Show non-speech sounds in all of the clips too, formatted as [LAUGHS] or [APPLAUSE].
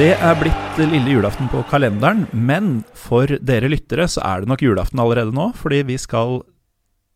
Det er blitt lille julaften på kalenderen, men for dere lyttere så er det nok julaften allerede nå, fordi vi skal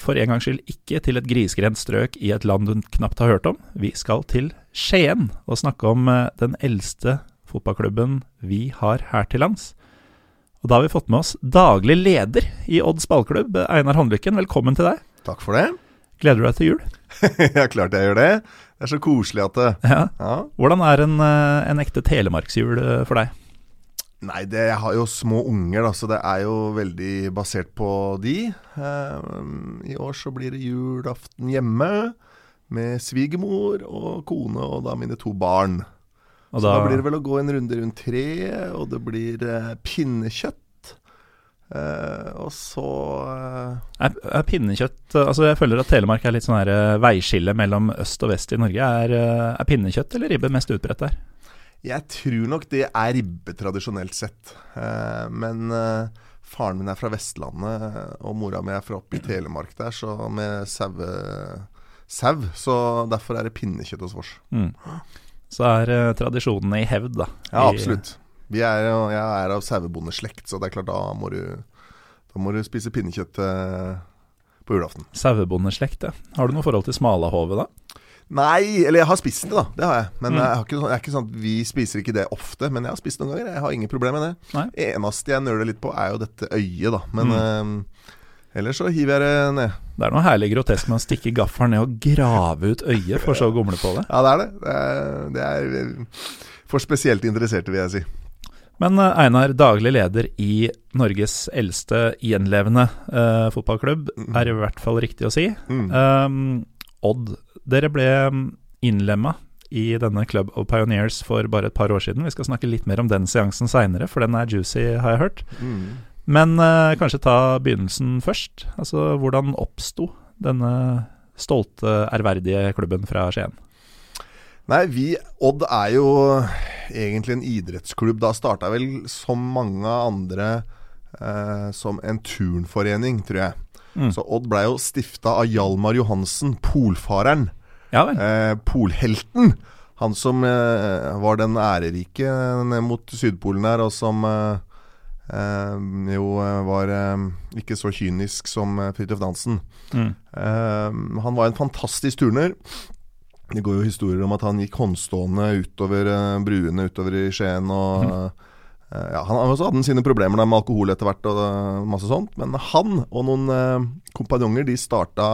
for en gangs skyld ikke til et grisgrendt strøk i et land du knapt har hørt om. Vi skal til Skien og snakke om eh, den eldste fotballklubben vi har her til lands. Og da har vi fått med oss daglig leder i Odds ballklubb, Einar Håndlykken. Velkommen til deg. Takk for det. Gleder du deg til jul? [LAUGHS] ja, klart jeg gjør det. Det er så koselig at det Ja. Ja. Hvordan er en, eh, en ekte telemarksjul eh, for deg? Nei, det, jeg har jo små unger, da, så det er jo veldig basert på de. Eh, I år så blir det julaften hjemme med svigermor og kone og da mine to barn. Og så da, blir det vel å gå en runde rundt treet, og det blir eh, pinnekjøtt. Eh, og så uh, Er, er pinnekjøtt Altså Jeg føler at Telemark er litt sånn her eh, veiskille mellom øst og vest i Norge. Er, eh, er pinnekjøtt eller ribbe mest utbredt der? Jeg tror nok det er ribbe tradisjonelt sett. Uh, men eh, faren min er fra Vestlandet, og mora mi er fra oppe i Telemark der, så med saue sau. Så derfor er det pinnekjøtt hos oss. Mm. Så er eh, tradisjonene i hevd, da. Ja, I- absolutt. Vi er, jeg er av sauebondeslekt, så det er klart da må du, da må du spise pinnekjøtt eh, på julaften. Sauebondeslekt, ja. Har du noe forhold til smalahove, da? Nei, eller jeg har spist det, da. Det har jeg. Men Mm. jeg, har ikke, sånn- jeg er ikke sånn at vi spiser ikke det ofte. Men jeg har spist noen ganger. Jeg har ingen problemer med det. Nei. Eneste jeg nøler litt på, er jo dette øyet, da. Men Mm. eh, ellers så hiver jeg det ned. Det er noe herlig grotesk med å stikke gaffelen ned og grave ut øyet, for så å gomle på det. Ja, det er det. Det er, det er eh, for spesielt interesserte, vil jeg si. Men eh, Einar, daglig leder i Norges eldste gjenlevende eh, fotballklubb, Mm. er i hvert fall riktig å si. Mm. Um, Odd, dere ble innlemma i denne Club of Pioneers for bare et par år siden. Vi skal snakke litt mer om den seansen seinere, for den er juicy, har jeg hørt. Mm. Men eh, kanskje ta begynnelsen først. Altså, hvordan oppsto denne stolte, ærverdige klubben fra Skien? Nei, vi Odd er jo egentlig en idrettsklubb. Da starta vel som mange andre eh, som en turnforening, tror jeg. Mm. Så Odd blei jo stifta av Hjalmar Johansen, polfareren. Ja. Eh, polhelten. Han som eh, var den ærerike ned mot Sydpolen der, og som eh, eh, jo eh, var uh, ikke så kynisk som Fridtjof Nansen. Mm. Uh, han var en fantastisk turner. Det går jo historier om at han gikk håndstående utover eh, bruene utover i Skien. Og, eh, ja, han også hadde sine problemer med alkohol etter hvert og eh, masse sånt. Men han og noen eh, kompanjonger de starta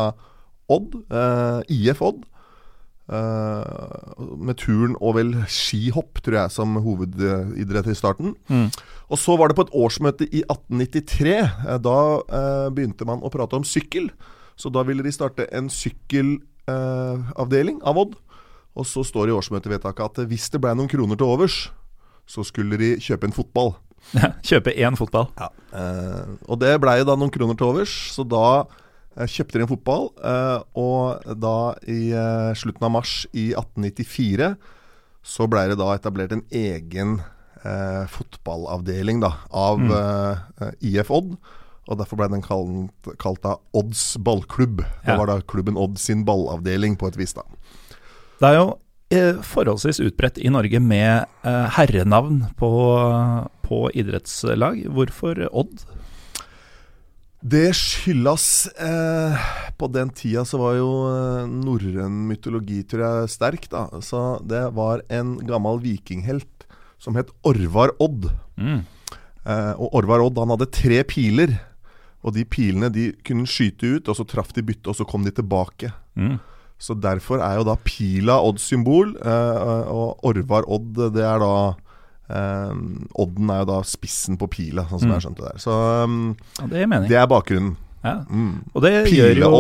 Odd, eh, IF Odd. eh, med turn og vel skihopp, tror jeg, som hovedidrett i starten. Mm. Og så var det på et årsmøte i 1893. eh, Da begynte man å prate om sykkel. Så da ville de starte en sykkelavdeling av Odd. Og så står det i årsmøtevedtaket at eh, hvis det ble noen kroner til overs, så skulle de kjøpe en fotball. [LAUGHS] Kjøpe én fotball. Eh, og det blei da noen kroner til overs, så da eh, kjøpte de en fotball. Eh, og da i eh, slutten av mars i 1894 så blei det da etablert en egen eh, fotballavdeling da, av Mm. eh, IF Odd. Og derfor ble den kalt, kalt da Odds ballklubb. Det Ja. var da klubben Odd sin ballavdeling på et vis, da. Det er jo eh, forholdsvis utbredt i Norge med eh, herrenavn på, på idrettslag. Hvorfor Odd? Det skyldes eh, På den tida så var jo eh, norrøn mytologi, tror jeg, sterk. da Så det var en gammel vikinghelt som het Orvar Odd. Mm. Eh, og Orvar Odd han hadde tre piler. Og de pilene de kunne skyte ut, og så traff de byttet, og så kom de tilbake. Mm. Så derfor er jo da pila Odds symbol, eh, og Orvar Odd, det er da eh, Odden er jo da spissen på pila, sånn som Mm. jeg skjønte det. Så um, Ja, det er det er bakgrunnen. Ja. Mm. Og det gjør jo.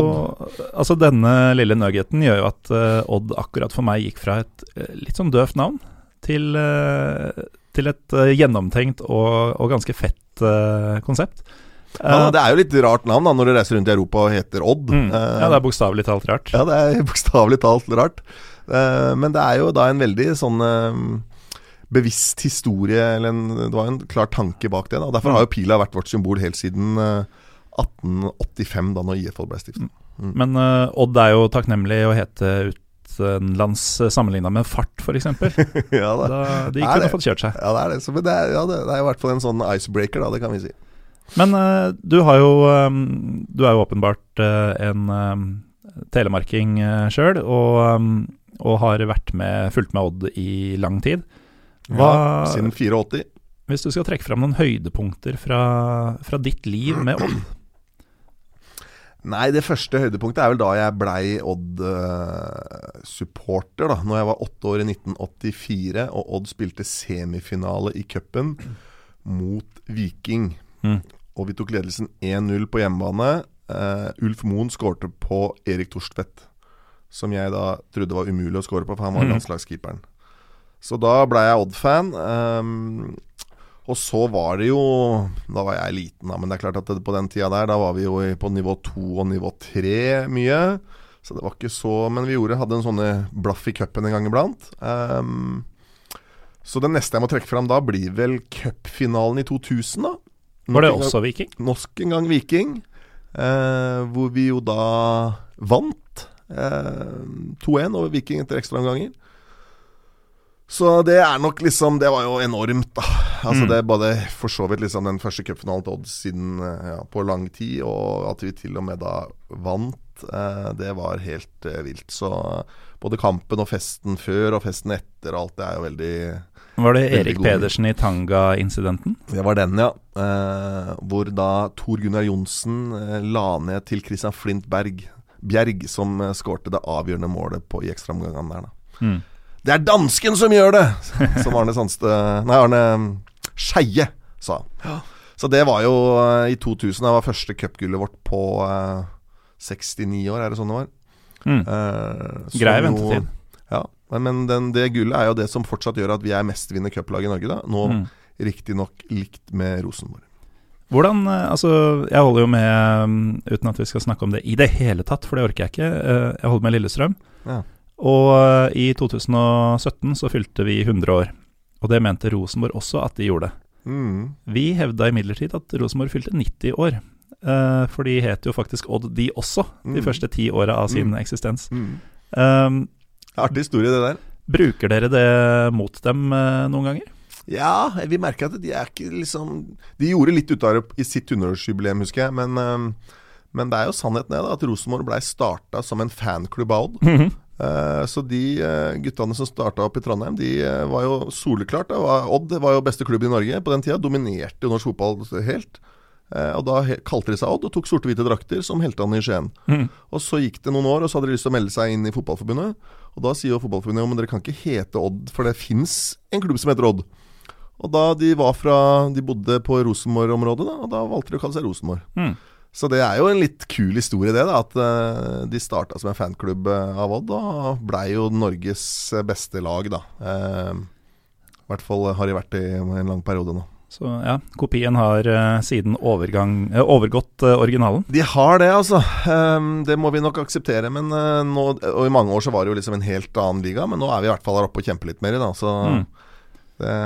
Altså Denne lille nuggeten gjør jo at uh, Odd akkurat for meg gikk fra et uh, litt sånn døvt navn til, uh, til et gjennomtenkt og, og ganske fett konsept. Ja, Eh, det er jo litt rart navn da når du reiser rundt i Europa og heter Odd. mm, Eh, ja, det er bokstavelig talt rart. Ja, det er [LAUGHS] bokstavelig talt rart. Eh, men det er jo da en veldig sånn eh, bevisst historie, eller en, det var en klar tanke bak det. Da. Derfor har jo pila vært vårt symbol helt siden eh, 1885, da når IFL ble stiftet. Men eh, Odd er jo takknemlig å hete utenlands sammenligna med fart, f.eks. [LAUGHS] ja, da. Da de kunne fått kjørt seg. ja, det er det. Så, men det er, ja, det er i hvert fall en sånn icebreaker, da, det kan vi si. Men uh, du har jo um, Du er jo åpenbart uh, en um, telemarking uh, sjøl, og, um, og har vært med, fulgt med Odd i lang tid. Hva, Ja, siden 84. Hvis du skal trekke fram noen høydepunkter fra, fra ditt liv med Odd? Nei, det første høydepunktet er vel da jeg blei Odd-supporter. da Når jeg var åtte år i 1984 og Odd spilte semifinale i cupen mot Viking. Mm. Og vi tok ledelsen 1-0 på hjemmebane. Uh, Ulf Moen skårte på Erik Torstvedt, som jeg da trodde var umulig å skåre på, for han var Mhm. landslagskeeperen. Så da blei jeg Odd-fan. Um, og så var det jo Da var jeg liten, da, men det er klart at det, på den tida der Da var vi jo på nivå to og nivå tre mye. Så det var ikke så Men vi gjorde, hadde en sånne blaff i cupen en gang iblant. Um, så det neste jeg må trekke fram da, blir vel cupfinalen i 2000, da. Var det gang- også Viking? Nok en gang Viking. Eh, hvor vi jo da vant eh, 2-1 over Viking etter ekstraomganger. Så det er nok liksom Det var jo enormt, da. Altså Mm. Det er bare for så vidt liksom den første cupfinalen til Odd siden eh, ja, på lang tid, og at vi til og med da vant, eh, det var helt eh, vilt. Så både kampen og festen før og festen etter og alt, det er jo veldig Var det Erik god. Pedersen i Tanga-incidenten? Det var den, ja. Eh, hvor da Tor Gunnar Johnsen eh, la ned til Christian Flint Berg, Bjerg, som eh, skårte det avgjørende målet på, i ekstraomgangene der, da. Mm. Det er dansken som gjør det! [LAUGHS] Som Arne Sandstø Nei, Arne Skeie sa. Så det var jo eh, i 2000. Det var første cupgullet vårt på eh, 69 år, er det sånn det var? Mm. Eh, Grei jo- ventetid. Ja, men- den, det gullet er jo det som fortsatt gjør at vi er mestvinnende cuplag i Norge, da. Nå Mm. riktignok likt med Rosenborg. Hvordan eh, Altså, jeg holder jo med, mm, uten at vi skal snakke om det i det hele tatt, for det orker jeg ikke. eh, Jeg holder med Lillestrøm. Ja. Og eh, i 2017 så fylte vi 100 år. Og det mente Rosenborg også at de gjorde. Mm. Vi hevda imidlertid at Rosenborg fylte 90 år. for de het jo faktisk Odd, de også, de Mm. første ti åra av sin Mm. eksistens. Um, Artig historie, det der. bruker dere det mot dem eh, noen ganger? Ja, vi merker at de er ikke liksom De gjorde litt ut av det i sitt 100-årsjubileum, husker jeg. Men, eh, men det er jo sannheten det, at Rosenborg blei starta som en fanklubb av Odd. Eh, så de guttene som starta opp i Trondheim, de var jo soleklart. Odd var jo beste klubben i Norge på den tida. Dominerte jo norsk fotball helt. Eh, og da kalte de seg Odd og tok sorte-hvite drakter som heltene i Skien. Mm. Og så gikk det noen år, og så hadde de lyst til å melde seg inn i Fotballforbundet. Og da sier jo Fotballforbundet jo, men dere kan ikke hete Odd, for det fins en klubb som heter Odd. Og da de var fra De bodde på Rosenborg-området, da, og da valgte de å kalle seg Rosenborg. Mm. Så det er jo en litt kul historie, det. da At eh, de starta som en fanklubb eh, av Odd, og blei jo Norges beste lag, da. I hvert fall har de vært i en lang periode nå. Så ja, kopien har uh, siden overgang, uh, overgått uh, originalen. De har det, altså. Um, det må vi nok akseptere. Men nå, og i mange år så var det jo liksom en helt annen liga, men nå er vi i hvert fall her oppe og kjemper litt mer i, da. Så Mm. det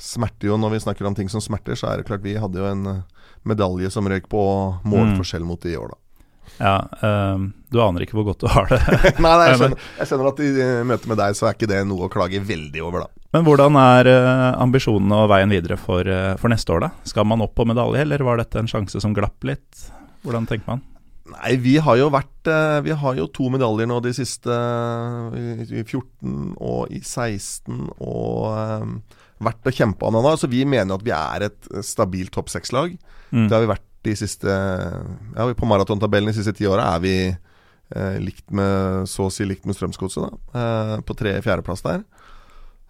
smerter jo når vi snakker om ting som smerter, så er det klart vi hadde jo en medalje som røyk på målforskjell mot de i år, da. Ja, um, du aner ikke hvor godt du har det. [LAUGHS] nei, nei, jeg [LAUGHS] skjønner, jeg skjønner at i møte med deg så er ikke det noe å klage veldig over, da. Men hvordan er eh, ambisjonene og veien videre for, eh, for neste år, da? Skal man opp på medalje, eller var dette en sjanse som glapp litt? Hvordan tenker man? Nei, vi har jo vært eh, Vi har jo to medaljer nå de siste I i 14 og i 16 og vært og kjempa om da nå. Så vi mener at vi er et stabilt topp seks-lag. Mm. Det har vi vært de siste Ja, på maratontabellen de siste ti åra er vi eh, likt med så å si likt med Strømsgodset, da. Eh, på tre-fjerdeplass der.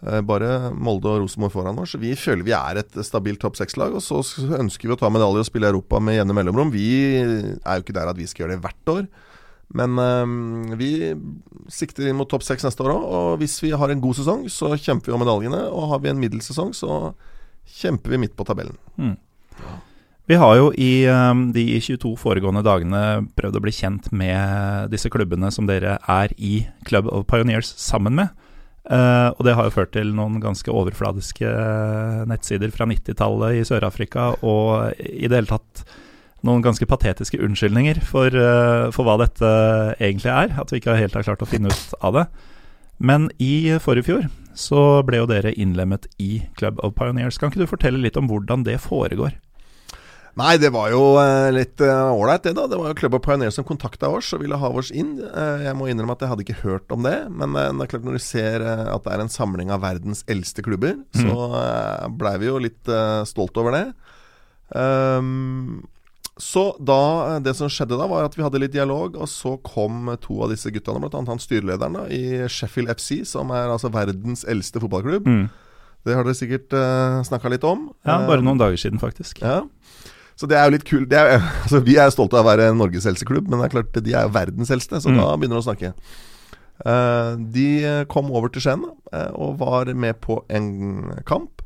Eh, bare Molde og Rosenborg foran oss. Vi føler vi er et stabilt topp seks-lag. Og så ønsker vi å ta medalje og spille Europa med jevne mellomrom. Vi er jo ikke der at vi skal gjøre det hvert år. Men øh, vi sikter inn mot topp seks neste år òg. Og hvis vi har en god sesong, så kjemper vi om medaljene. Og har vi en middels sesong, så kjemper vi midt på tabellen. Mm. Vi har jo i um, de 22 foregående dagene prøvd å bli kjent med disse klubbene som dere er i Club of Pioneers sammen med. Uh, og det har jo ført til noen ganske overfladiske nettsider fra 90-tallet i Sør-Afrika, og i det hele tatt noen ganske patetiske unnskyldninger for, uh, for, hva dette egentlig er. At vi ikke helt har klart å finne ut av det. Men i forrige fjor så ble jo dere innlemmet i Club of Pioneers. Kan ikke du fortelle litt om hvordan det foregår? Nei, det var jo uh, litt ålreit, uh, det, da. Det var jo Club of Pioneers som kontakta oss og ville ha oss inn. Uh, jeg må innrømme at jeg hadde ikke hørt om det. Men det er klart når du ser at det er en samling av verdens eldste klubber, mm. så blei vi jo litt stolt over det. Um, så da, det som skjedde da, var at vi hadde litt dialog, og så kom to av disse guttene, bl.a. han styrelederen da, i Sheffield FC, som er altså verdens eldste fotballklubb. Mm. Det har dere sikkert uh, snakka litt om. Ja, bare noen dager siden, faktisk. Ja. Så det er jo litt kult. [LAUGHS] Altså, vi er stolte av å være Norges eldste klubb, men det er klart de er jo verdens eldste, så mm. da begynner de å snakke. Uh, de kom over til Skien uh, og var med på en kamp.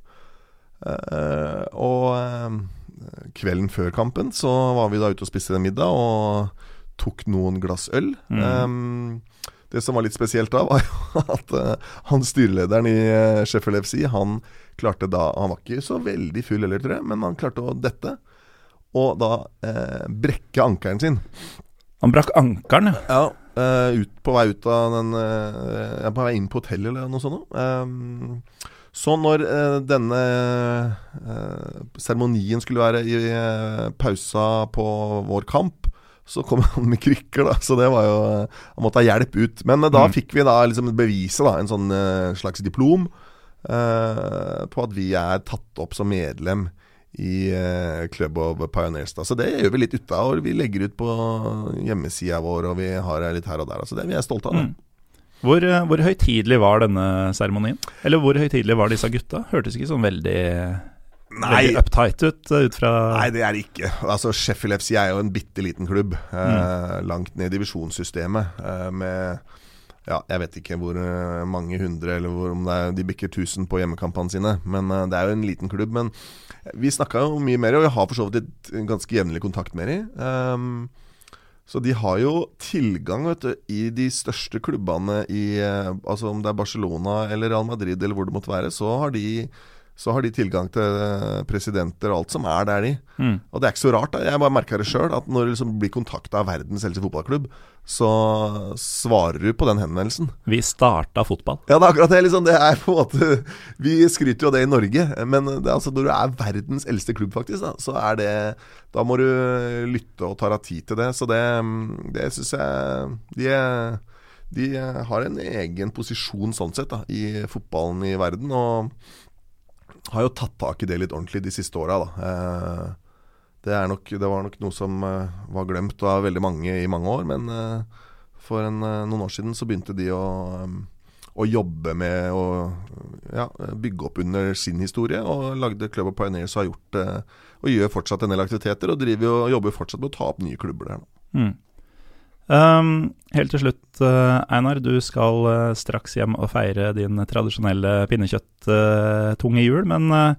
Uh, og kvelden før kampen så var vi da ute og spiste middag og tok noen glass øl. Mm. Um, det som var litt spesielt da, [LAUGHS] var jo at uh, han styrelederen i uh, Sheffield FC, han klarte da Han var ikke så veldig full heller, tror jeg, men han klarte å dette. Og da eh, brekke ankelen sin. Han brakk ankelen, ja? Ja, ut, på vei ut av den På vei inn på hotellet eller noe sånt. Eh, så når eh, denne eh, seremonien skulle være i eh, pausa på vår kamp, så kom [LAUGHS] han med krykker, da. Så det var jo Han måtte ha hjelp ut. Men da mm. fikk vi da liksom beviset, da. En sånn slags diplom eh, på at vi er tatt opp som medlem i uh, Club of Pioneers. Da. Så det gjør vi litt ut av. Vi legger ut på hjemmesida vår, og vi har litt her og der. Så det vi er stolte av. Mm. Hvor, eh, hvor høytidelig var denne seremonien? Eller hvor høytidelig var disse gutta? Hørtes ikke sånn veldig Nei. Veldig uptight ut, eh, ut fra Nei, det er det ikke. Altså, Sheffield FC er jo en bitte liten klubb. Mm. Eh, langt ned i divisjonssystemet. Eh, med ja, jeg vet ikke hvor mange hundre, eller hvor, om er, de bikker 1000 på hjemmekampene sine. Men eh, det er jo en liten klubb. Men vi snakka jo mye mer, og vi har for så vidt et ganske jevnlig kontakt med dem. Um, så de har jo tilgang vet du, i de største klubbene i eh, Altså om det er Barcelona eller Real Madrid eller hvor det måtte være, så har de, så har de tilgang til eh, presidenter og alt som er der, de. Mm. Og det er ikke så rart. Da. Jeg bare merka det sjøl, at når du liksom blir kontakta av verdens eldste fotballklubb, så svarer du på den henvendelsen. Vi starta fotball. Ja, det er akkurat det. Liksom, det er på en måte Vi skryter jo av det i Norge, men det er altså, når du er verdens eldste klubb, faktisk, da, så er det Da må du lytte og ta deg tid til det. Så det, det syns jeg de, de, har en egen posisjon sånn sett da, i fotballen i verden, og har jo tatt tak i det litt ordentlig de siste åra, da. Eh, det, nok, det, var nok noe som uh, var glemt av veldig mange i mange år. Men uh, for en, noen år siden så begynte de å, å jobbe med å ja, bygge opp under sin historie. Og lagde Club of Pioneers og har gjort og gjør fortsatt en del aktiviteter. Og driver og jobber fortsatt med å ta opp nye klubber der. Mm. Um, helt til slutt, Einar. Du skal straks hjem og feire din tradisjonelle pinnekjøtt-tunge jul. Men har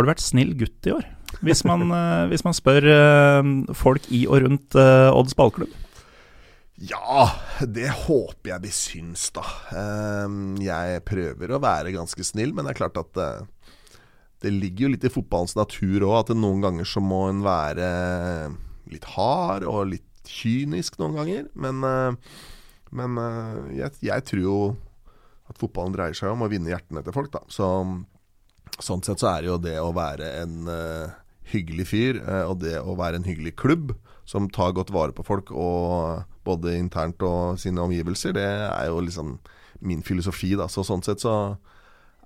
du vært snill gutt i år? hvis man, [LAUGHS] eh, hvis man spør eh, folk i og rundt eh, Odds ballklubb? Ja, det håper jeg de syns, da. Ehm, jeg prøver å være ganske snill, men det er klart at det ligger jo litt i fotballens natur òg, at noen ganger så må en være litt hard og litt kynisk noen ganger. Men, men jeg, jeg, tror jo at fotballen dreier seg om å vinne hjertene til folk, da. Så sånn sett så er det jo det å være en hyggelig fyr, eh, og det å være en hyggelig klubb som tar godt vare på folk, og både internt og sine omgivelser, det er jo liksom min filosofi, da. Så sånn sett så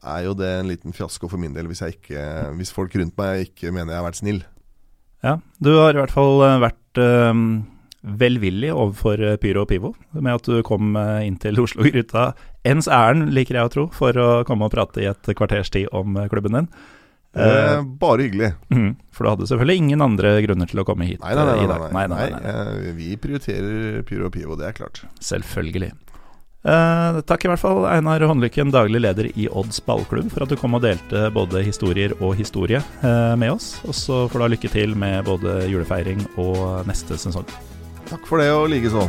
er jo det en liten fiasko for min del hvis, ikke, hvis folk rundt meg ikke mener jeg har vært snill. Ja, du har i hvert fall eh, vært eh, velvillig overfor eh, Pyro og Pivo med at du kom eh, inn til Oslo-gryta ens ærend, liker jeg å tro, for å komme og prate i et kvarters tid om eh, klubben din. Eh, bare hyggelig. Mm, for du hadde selvfølgelig ingen andre grunner til å komme hit Nei, nei, nei. i dag. nei, nei, nei, vi prioriterer Pyro og Pivo, det er klart. Selvfølgelig. Eh, takk i hvert fall, Einar Håndlykken, daglig leder i Odds ballklubb, for at du kom og delte både historier og historie eh, med oss. Og så får du ha lykke til med både julefeiring og neste sesong. Takk for det, og likeså.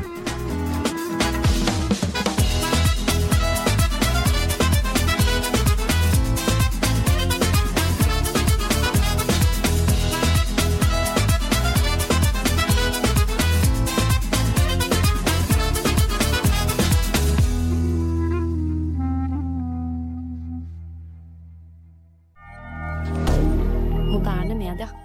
Moderne media.